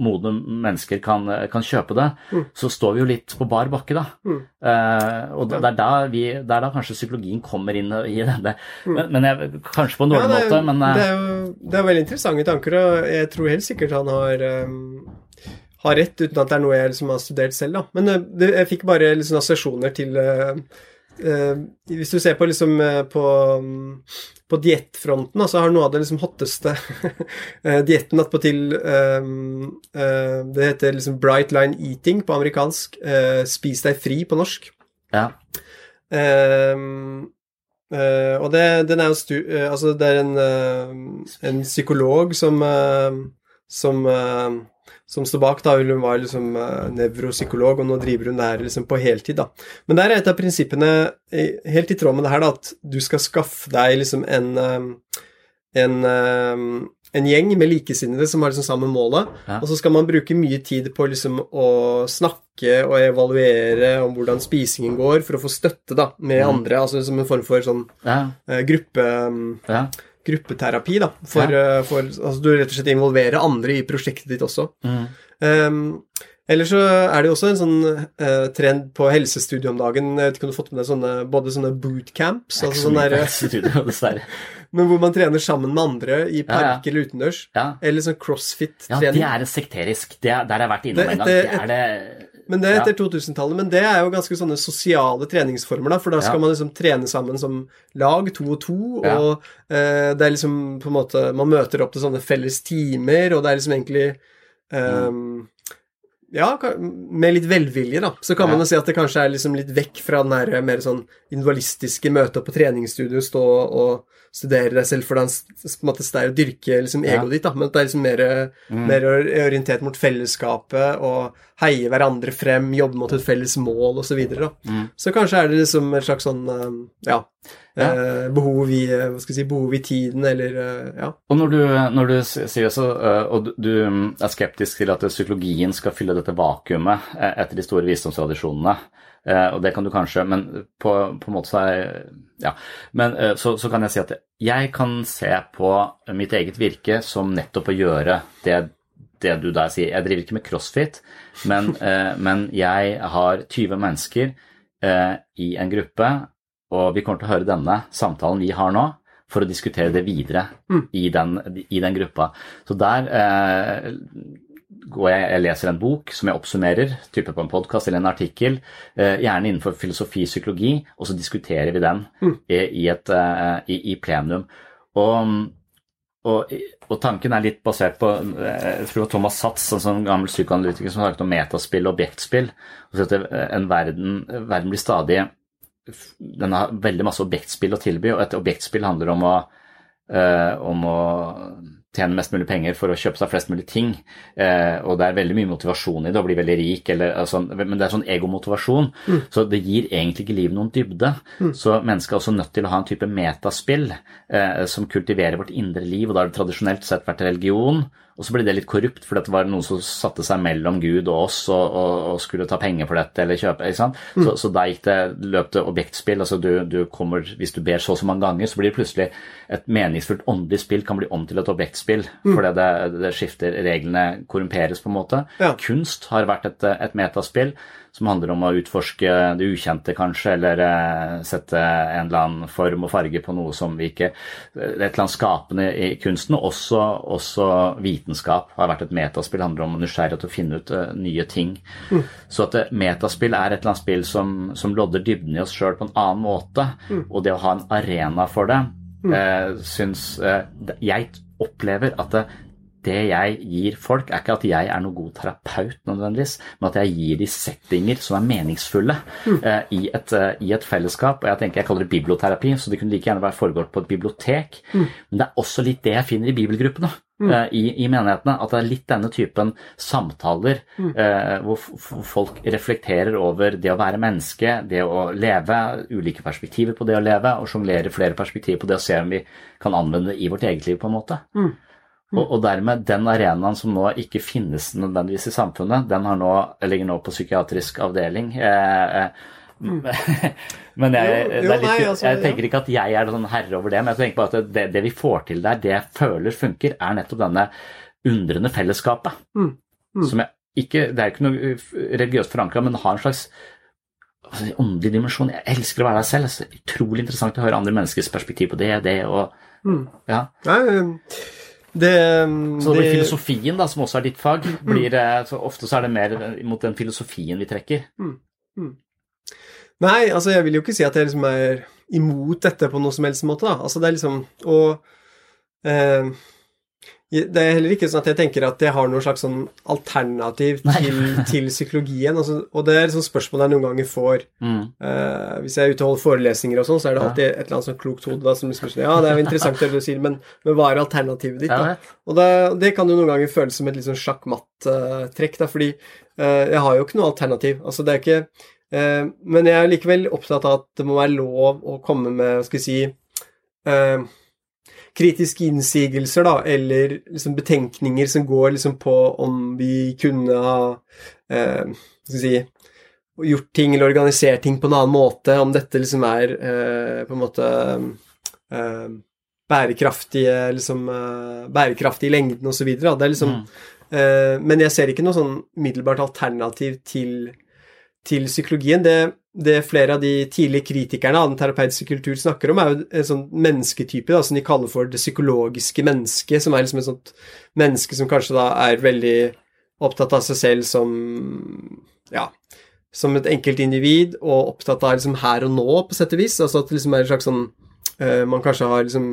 modne mennesker kan, kan kjøpe det, mm. så står vi jo litt på bar bakke, da. Mm. Eh, og det, er da vi, det er da kanskje psykologien kommer inn i det. Mm. Men, men jeg, kanskje på en dårlig ja, måte, men uh, det, er jo, det er veldig interessante tanker, og jeg tror helt sikkert han har um, har rett, uten at det er noe jeg liksom har studert selv. da. Men uh, det, jeg fikk bare liksom assosiasjoner til Hvis du ser på liksom på um, på diettfronten så har noe av det liksom hotteste eh, dietten attpåtil um, uh, Det heter liksom Bright Line Eating på amerikansk. Uh, spis deg fri på norsk. Ja. Um, uh, og det, den er jo stu, Altså, det er en, en psykolog som som som står bak. da, Hun var liksom uh, nevropsykolog, og nå driver hun det her liksom på heltid. da. Men der er et av prinsippene helt i tråd med det her, da, at du skal skaffe deg liksom en, uh, en, uh, en gjeng med likesinnede som har liksom samme målet, ja. og så skal man bruke mye tid på liksom å snakke og evaluere om hvordan spisingen går, for å få støtte da, med mm. andre, altså som en form for sånn ja. gruppe... Ja gruppeterapi, da. For, ja. Eh, for altså, du rett og slett involverer andre i prosjektet ditt også. Mm. Um, eller så er det jo også en sånn uh, trend på helsestudio om dagen Jeg vet ikke om du har fått med deg sånne, både sånne bootcamps altså sånne der, Men hvor man trener sammen med andre i park ja, ja. eller utendørs. Ja. Eller sånn crossfit-trening. Ja, det er sekterisk. Det er, der har jeg vært innom en gang. Det er det men det er etter ja. 2000-tallet. Men det er jo ganske sånne sosiale treningsformer, da, for da skal ja. man liksom trene sammen som lag, to og to, ja. og eh, det er liksom på en måte Man møter opp til sånne felles timer, og det er liksom egentlig um. Ja, med litt velvilje, da, så kan man jo si at det kanskje er liksom litt vekk fra den her mer sånn individualistiske møtet på treningsstudio, stå og studere deg selv for på en måte det er å dyrke liksom egoet ja. ditt, da, men det er liksom mer, mm. mer, orientert mot fellesskapet og heie hverandre frem, jobbe mot et felles mål osv. Så, videre, mm. så kanskje er det liksom et slags sånn um, ja, ja. Eh, behov, i, eh, hva skal si, behov i tiden, eller eh, ja. Og når du, når du sier så, og du er skeptisk til at psykologien skal fylle dette vakuumet etter de store visdomstradisjonene, og det kan du kanskje, men på, på en måte så er ja. Men så, så, kan jeg si at jeg kan se på mitt eget virke som nettopp å gjøre det, det du der sier. Jeg driver ikke med crossfit, men, men jeg har 20 mennesker i en gruppe og vi kommer til å høre denne samtalen vi har nå, for å diskutere det videre mm. i, den, i, den, gruppa. Så der eh, går jeg, jeg leser en bok som jeg oppsummerer, type på en podkast eller en artikkel, eh, gjerne innenfor filosofi og psykologi, og så diskuterer vi den mm. i, et, eh, i, i, plenum. Og, og, og, tanken er litt basert på eh, jeg tror Thomas Satz, en sånn gammel psykoanalytiker som snakket om metaspill og objektspill. og at en verden, verden blir stadig den har veldig masse objektspill å tilby, og et objektspill handler om å, om å tjene mest mulig penger for å kjøpe seg flest mulig ting. Eh, og det er veldig mye motivasjon i det, å bli veldig rik, eller, altså, men det er sånn egomotivasjon. Mm. Så det gir egentlig ikke livet noen dybde. Mm. Så mennesket er også nødt til å ha en type metaspill eh, som kultiverer vårt indre liv, og da har det tradisjonelt sett vært religion. Og så ble det litt korrupt, for det var noen som satte seg mellom Gud og oss og, og, og skulle ta penger for dette eller kjøpe. ikke sant? Mm. Så, så da gikk det, løp det objektspill. altså du, du, kommer, Hvis du ber så og så mange ganger, så blir det plutselig et meningsfullt åndelig spill kan bli om til et objektspill. Mm. Fordi det, det, skifter, reglene korrumperes på en måte. Ja. Kunst har vært et, et metaspill som handler om å utforske det ukjente, kanskje, eller uh, sette en eller annen form og farge på noe som vi ikke er et eller annet skapende i kunsten. Også, også vitenskap har vært et metaspill. handler om nysgjerrighet til å finne ut uh, nye ting. Mm. Så at uh, metaspill er et eller annet spill som, som lodder dybden i oss sjøl på en annen måte. Mm. Og det å ha en arena for det, mm. syns Jeg opplever at det, det jeg gir folk, er ikke at jeg er noen god terapeut nødvendigvis, men at jeg gir de settinger som er meningsfulle uh, i, et, uh, i, et, fellesskap. Og jeg tenker jeg kaller det biblioterapi, så det kunne like gjerne være foregått på et bibliotek. Mm. Men det er også litt det jeg finner i bibelgruppene. Mm. Eh, I, i, menighetene. At det er litt denne typen samtaler mm. hvor folk reflekterer over det å være menneske, det å leve, ulike perspektiver på det å leve, og sjonglere flere perspektiver på det å se om vi kan anvende det i vårt eget liv, på en måte. Mm. Og, og, dermed, den arenaen som nå ikke finnes nødvendigvis i samfunnet, den har nå, ligger nå på psykiatrisk avdeling. Eh, eh, mm. men jeg, jo, jo, litt, nei, altså, jeg, tenker ikke at jeg er sånn herre over det, men jeg tenker på at det, det, vi får til der, det jeg føler funker, er nettopp denne undrende fellesskapet. Mm. Mm. Som jeg ikke Det er ikke noe religiøst forankra, men har en slags altså, åndelig dimensjon. Jeg elsker å være der selv. Det er utrolig interessant å høre andre menneskers perspektiv på det, det og mm. Ja. Nei, det, så det blir filosofien, da, som også er ditt fag, mm. blir, eh, så ofte så er det mer mot den filosofien vi trekker. Mm. Mm. Nei, altså jeg vil jo ikke si at jeg liksom er imot dette på noe som helst måte, da. Altså det er liksom Og eh, det er heller ikke sånn at jeg tenker at jeg har noe slags sånn alternativ til, til psykologien. Altså, og det er sånt spørsmål jeg noen ganger får. Mm. Uh, hvis jeg er ute og holder forelesninger og sånn, så er det alltid et eller annet sånn klokt hode som liksom Ja, det er jo interessant det du sier, men, men, hva er alternativet ditt, da? Og det, det, kan jo noen ganger føles som et litt sånn sjakkmatt-trekk, da, fordi uh, jeg har jo ikke noe alternativ. Altså, det er ikke uh, Men jeg er likevel opptatt av at det må være lov å komme med, hva skal vi si kritiske innsigelser, da, eller liksom betenkninger som går liksom på om vi kunne ha eh, si, gjort ting eller organisert ting på en annen måte, om dette liksom er eh, på en måte eh, bærekraftige liksom eh, bærekraftig i lengden osv. Det er liksom mm. Eh, men jeg ser ikke noe sånn umiddelbart alternativ til, til psykologien. Det det flere av de tidlige kritikerne av den terapeutiske kultur snakker om, er jo en sånn mennesketype da, som de kaller for det psykologiske mennesket, som er liksom et sånt menneske som kanskje da er veldig opptatt av seg selv som ja, som et enkeltindivid, og opptatt av liksom her og nå, på sett og vis. Altså at det liksom er en slags sånn uh, Man kanskje har liksom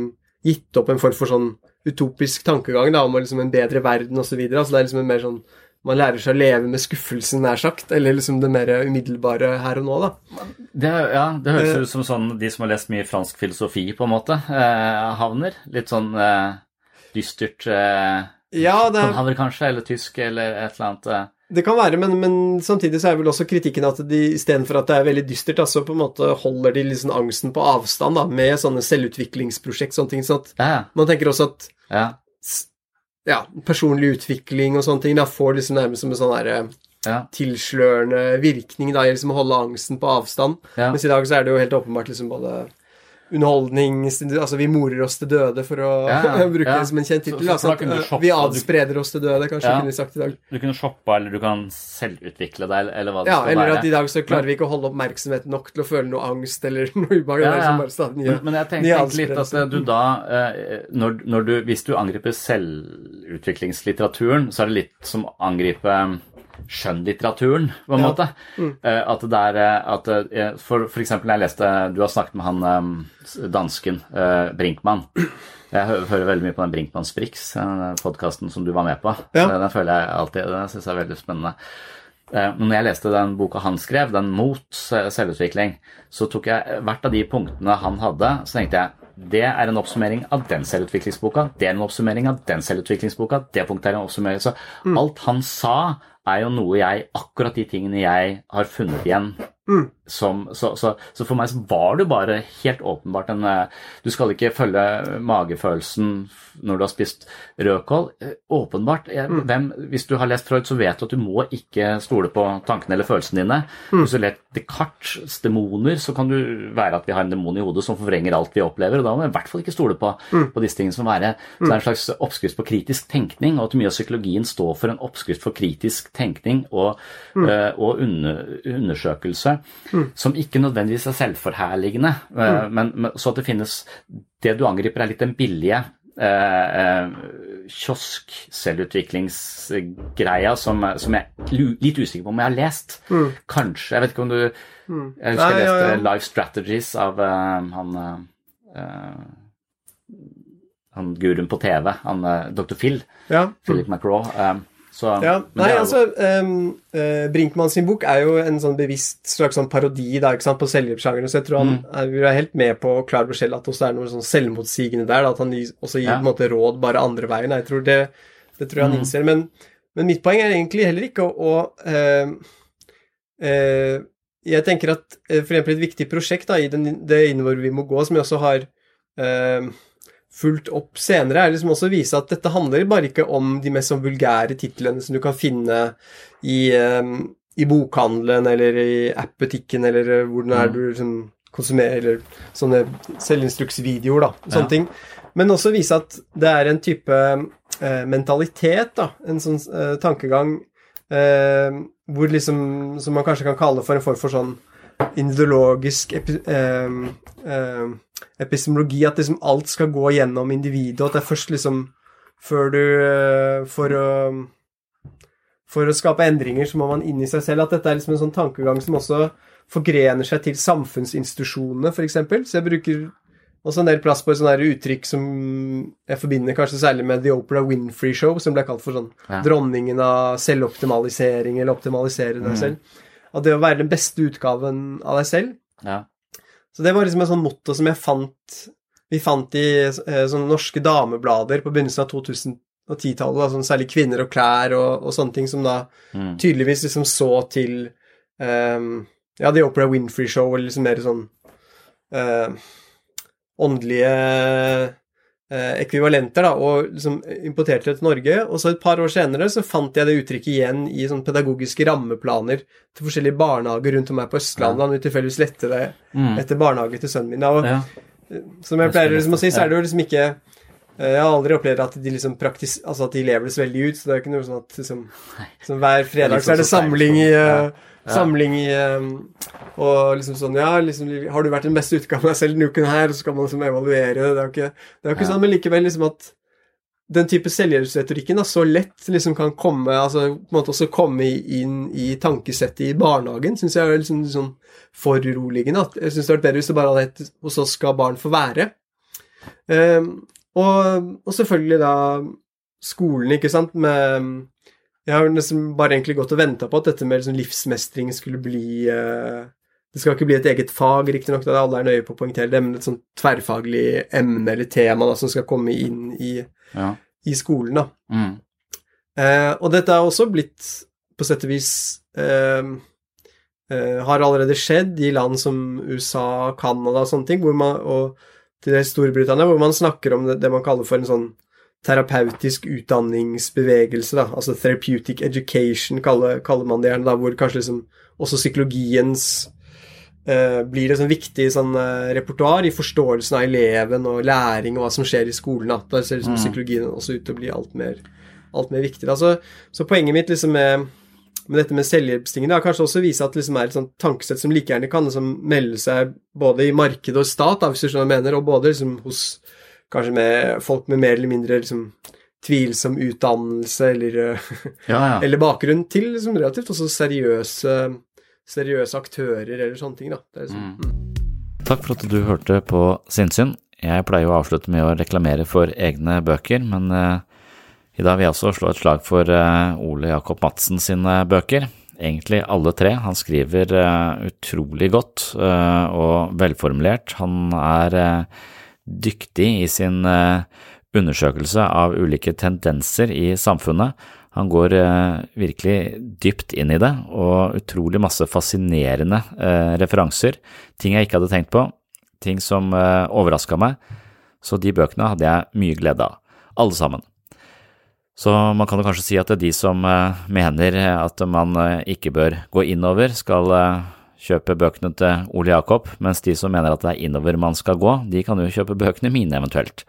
gitt opp en form for sånn utopisk tankegang da, om liksom en bedre verden osv. Altså det er liksom en mer sånn man lærer seg å leve med skuffelsen, nær sagt, eller liksom det mer umiddelbare her og nå, da. Det, ja, det høres uh, ut som sånn de som har lest mye fransk filosofi, på en måte, eh, havner. Litt sånn eh, dystert eh, ja, det er, havner kanskje, eller tysk, eller et eller annet. Eh. Det kan være, men, men, samtidig så er vel også kritikken at de istedenfor at det er veldig dystert, altså på en måte holder de liksom angsten på avstand da, med sånne selvutviklingsprosjekt, sånne ting. sånn at ja. man tenker også at ja ja, personlig utvikling og sånne ting da får liksom nærmest som en sånn derre ja. tilslørende virkning da, i liksom å holde angsten på avstand. Ja. Mens i dag så er det jo helt åpenbart liksom både underholdning Altså, vi morer oss til døde, for å ja, bruke det som en kjent tittel. Altså, vi adspreder oss til døde, kanskje kunne vi sagt i dag. Du kunne shoppa, eller du kan selvutvikle deg, eller hva det ja, skal være. Ja, eller at i dag så klarer vi ikke å holde oppmerksomhet nok til å føle noe angst eller noe ubehag. Ja, men, men, jeg tenker litt at du da, eh, når, når du, hvis du angriper selvutviklingslitteraturen, så er det litt som å angripe skjønnlitteraturen, på en ja. måte. Mm. Eh, at det er eh, at, eh, For, for eksempel, jeg leste Du har snakket med han dansken Brinkmann. Jeg hører veldig mye på den Brinkmanns Brix, podkasten som du var med på. Ja. Den føler jeg alltid, den syns jeg er veldig spennende. Men når jeg leste den boka han skrev, den mot selvutvikling, så tok jeg hvert av de punktene han hadde, så tenkte jeg det er en oppsummering av den selvutviklingsboka. Det er en oppsummering av den selvutviklingsboka. Det punktet er en oppsummering. Så mm. alt han sa, er jo noe jeg Akkurat de tingene jeg har funnet igjen Mm. Som, så, så, så, for meg så var det bare helt åpenbart en eh, Du skal ikke følge magefølelsen når du har spist rødkål. Eh, åpenbart. Jeg, mm. hvem, hvis du har lest Freud, så vet du at du må ikke stole på tankene eller følelsene dine. Mm. Hvis du har lest Descartes' demoner, så kan du være at vi har en demon i hodet som forvrenger alt vi opplever. og Da må vi i hvert fall ikke stole på, mm. på disse tingene som være. Så det er en slags oppskrift på kritisk tenkning, og at mye av psykologien står for en oppskrift for kritisk tenkning og, øh, og under, undersøkelse mm. som ikke nødvendigvis er selvforherligende. Eh, mm. Men, så at det finnes Det du angriper, er litt den billige eh, eh kiosk-selvutviklingsgreia som, som, jeg er litt usikker på om jeg har lest. Mm. Kanskje. Jeg vet ikke om du mm. Jeg husker jeg leste ja, ja. Life Strategies av uh, han uh, han guruen på TV, han uh, dr. Phil, Ja. Philip McRaw. Um, så, Ja, nei, altså um, uh, Brinkmann sin bok er jo en sånn bevisst slags sånn parodi da, på selvhjelpssjangeren, så jeg tror han Mm. er, er helt med på å klare beskjell at også er noe sånn selvmotsigende der, da, at han også gir Ja. måte råd bare andre veien. Jeg tror det, det tror jeg han Mm. innser. Men, men mitt poeng er egentlig heller ikke å, å uh, uh, Jeg tenker at eh, for eksempel et viktig prosjekt da, i den, det innover vi må gå, som jeg også har eh, fulgt opp senere, er liksom også å vise at dette handler bare ikke om de mest sånn vulgære titlene som du kan finne i, eh, i bokhandelen eller i app-butikken eller hvordan hvor det er Mm. du liksom konsumerer eller sånne selvinstruksvideoer, da. Sånne Ja. ting. Men også vise at det er en type eh, mentalitet, da. En sånn eh, tankegang eh, hvor liksom Som man kanskje kan kalle for en form for sånn ideologisk eh, eh, epistemologi. At liksom alt skal gå gjennom individet, og at det er først liksom Før du eh, For å for å skape endringer så må man inn i seg selv. At dette er liksom en sånn tankegang som også forgrener seg til samfunnsinstitusjonene, f.eks. Så jeg bruker også en del plass på et sånt uttrykk som jeg forbinder kanskje særlig med The Opera Winfrey Show, som ble kalt for sånn Ja. dronningen av selvoptimalisering, eller optimalisere deg Mm. selv. At det å være den beste utgaven av deg selv. ja. Så det var liksom en sånn motto som jeg fant Vi fant i eh, sånne norske dameblader på begynnelsen av 2010-tallet, sånn særlig Kvinner og klær og, og sånne ting, som da Mm. tydeligvis liksom så til um, Ja, The Opera Winfrey Show, eller liksom mer sånn uh, åndelige ekvivalenter, da, og liksom importerte det til Norge. Og så et par år senere så fant jeg det uttrykket igjen i sånne pedagogiske rammeplaner til forskjellige barnehager rundt om her på Østlandet. Han vil tilfeldigvis lette det Mm. etter barnehage til sønnen min. Og, ja. som jeg pleier liksom å si, så er det jo liksom ikke eh, Jeg har aldri opplevd at de liksom praktis... Altså at de lever det så veldig ut, så det er ikke noe sånn at liksom Hver fredag så er det samling i Ja. Samling i eh, Og liksom sånn Ja, liksom Har du vært den beste utgaven av deg selv denne uken her? Og så skal man liksom evaluere det. Det er jo ikke, det er jo ikke sånn, men likevel liksom at den type selvhjelpsretorikken så lett liksom kan komme altså på en måte også komme inn i tankesettet i barnehagen, syns jeg er liksom sånn foruroligende. At jeg syns det hadde vært bedre hvis det bare hadde hett 'hos oss skal barn få være'. Um, og, og selvfølgelig da skolen, ikke sant, med Jeg har nesten bare egentlig gått og venta på at dette med liksom livsmestring skulle bli eh, Det skal ikke bli et eget fag, riktignok, da alle er nøye på å poengtere det, men et sånt tverrfaglig emne eller tema da, som skal komme inn i, ja. i skolen. da. Mm. Eh, og dette har også blitt, på sett og vis eh, eh, Har allerede skjedd i land som USA, Canada og sånne ting, hvor man, og til Storbritannia, hvor man snakker om det, det man kaller for en sånn terapeutisk utdanningsbevegelse, da. Altså therapeutic education, kaller, kaller man det gjerne, da, hvor kanskje liksom også psykologiens eh, blir et sånn viktig sånn eh, repertoar i forståelsen av eleven og læring og hva som skjer i skolen. Da, da ser liksom Mm. psykologien også ut til å bli alt mer, alt mer viktig. Så, så poenget mitt liksom med, med dette med selvhjelpstingen er kanskje også å vise at det liksom er et sånt tankesett som like gjerne kan liksom melde seg både i marked og stat, da, hvis du skjønner hva jeg mener, og både liksom hos kanskje med folk med mer eller mindre liksom tvilsom utdannelse eller, eh, ja, ja. eller bakgrunn, til liksom relativt også seriøse, seriøse aktører eller sånne ting. Liksom, mm. Takk for at du hørte på Sinnsyn. Jeg pleier å avslutte med å reklamere for egne bøker, men eh, i dag vil jeg også slå et slag for eh, Ole Jakob Madsen sine bøker. Egentlig alle tre. Han skriver utrolig godt og velformulert. Han er dyktig i sin eh, undersøkelse av ulike tendenser i samfunnet. Han går eh, virkelig dypt inn i det, og utrolig masse fascinerende eh, referanser. Ting jeg ikke hadde tenkt på, ting som overraska meg. Så de bøkene hadde jeg mye glede av. Alle sammen. Så man kan jo kanskje si at det er de som mener at man ikke bør gå innover, skal kjøpe bøkene til Ole Jakob, mens de som mener at det er innover man skal gå, de kan jo kjøpe bøkene mine eventuelt.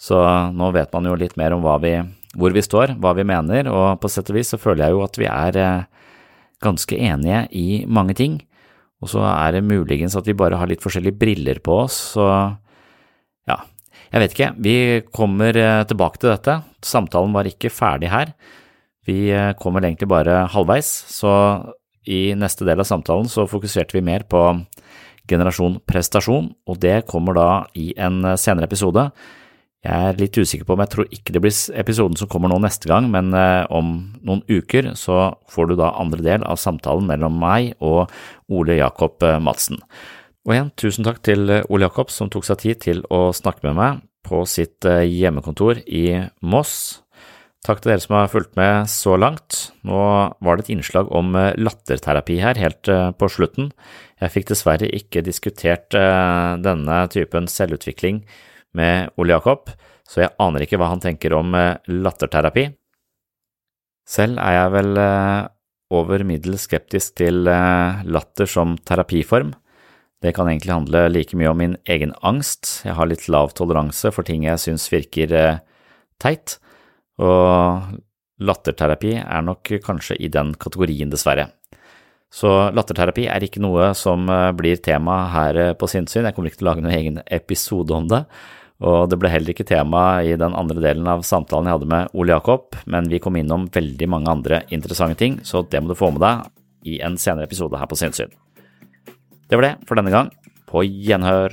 Så nå vet man jo litt mer om vi, hvor vi står, hva vi mener, og på sett og vis så føler jeg jo at vi er eh, ganske enige i mange ting. Og så er det muligens at vi bare har litt forskjellige briller på oss, så ja, jeg vet ikke. Vi kommer eh, tilbake til dette. Samtalen var ikke ferdig her. Vi eh, kommer egentlig bare halvveis, så i neste del av samtalen så fokuserte vi mer på generasjon prestasjon, og det kommer da i en senere episode. Jeg er litt usikker på om jeg tror ikke det blir episoden som kommer nå neste gang, men eh, om noen uker så får du da andre del av samtalen mellom meg og Ole Jakob eh, Madsen. Og igjen, tusen takk til eh, Ole Jakob som tok seg tid til å snakke med meg på sitt hjemmekontor i Moss. Takk til dere som har fulgt med så langt. Nå var det et innslag om latterterapi her helt på slutten. Jeg fikk dessverre ikke diskutert denne typen selvutvikling med Ole Jakob, så jeg aner ikke hva han tenker om eh, latterterapi. Selv er jeg vel eh, over middels skeptisk til eh, latter som terapiform. Det kan egentlig handle like mye om min egen angst, jeg har litt lav toleranse for ting jeg syns virker teit, og latterterapi er nok kanskje i den kategorien, dessverre. Så latterterapi er ikke noe som blir tema her på Sinnsyn, jeg kommer ikke til å lage noen egen episode om det, og det ble heller ikke tema i den andre delen av samtalen jeg hadde med Ole Jakob, men vi kom innom veldig mange andre interessante ting, så det må du få med deg i en senere episode her på Sinnsyn. Det var det for denne gang. På gjenhør.